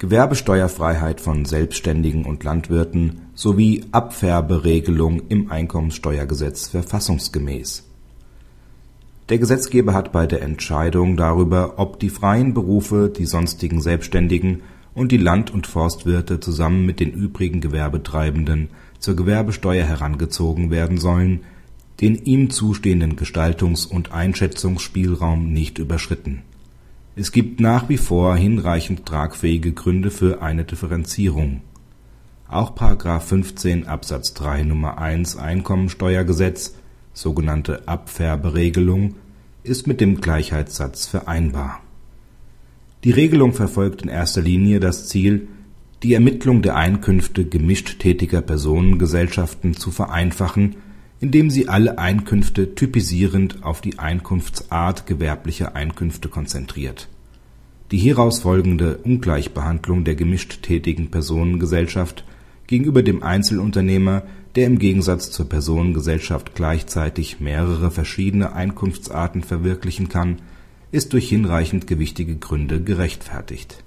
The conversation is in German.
Gewerbesteuerfreiheit von Selbstständigen und Landwirten sowie Abfärberegelung im Einkommensteuergesetz verfassungsgemäß. Der Gesetzgeber hat bei der Entscheidung darüber, ob die freien Berufe, die sonstigen Selbstständigen und die Land - und Forstwirte zusammen mit den übrigen Gewerbetreibenden zur Gewerbesteuer herangezogen werden sollen, den ihm zustehenden Gestaltungs - und Einschätzungsspielraum nicht überschritten. Es gibt nach wie vor hinreichend tragfähige Gründe für eine Differenzierung. Auch § 15 Absatz 3 Nr. 1 Einkommensteuergesetz (sogenannte Abfärberegelung) ist mit dem Gleichheitssatz vereinbar. Die Regelung verfolgt in erster Linie das Ziel, die Ermittlung der Einkünfte gemischt-tätiger Personengesellschaften zu vereinfachen, indem sie alle Einkünfte typisierend auf die Einkunftsart gewerblicher Einkünfte konzentriert. Die hieraus folgende Ungleichbehandlung der gemischt-tätigen Personengesellschaft gegenüber dem Einzelunternehmer, der im Gegensatz zur Personengesellschaft gleichzeitig mehrere verschiedene Einkunftsarten verwirklichen kann, ist durch hinreichend gewichtige Gründe gerechtfertigt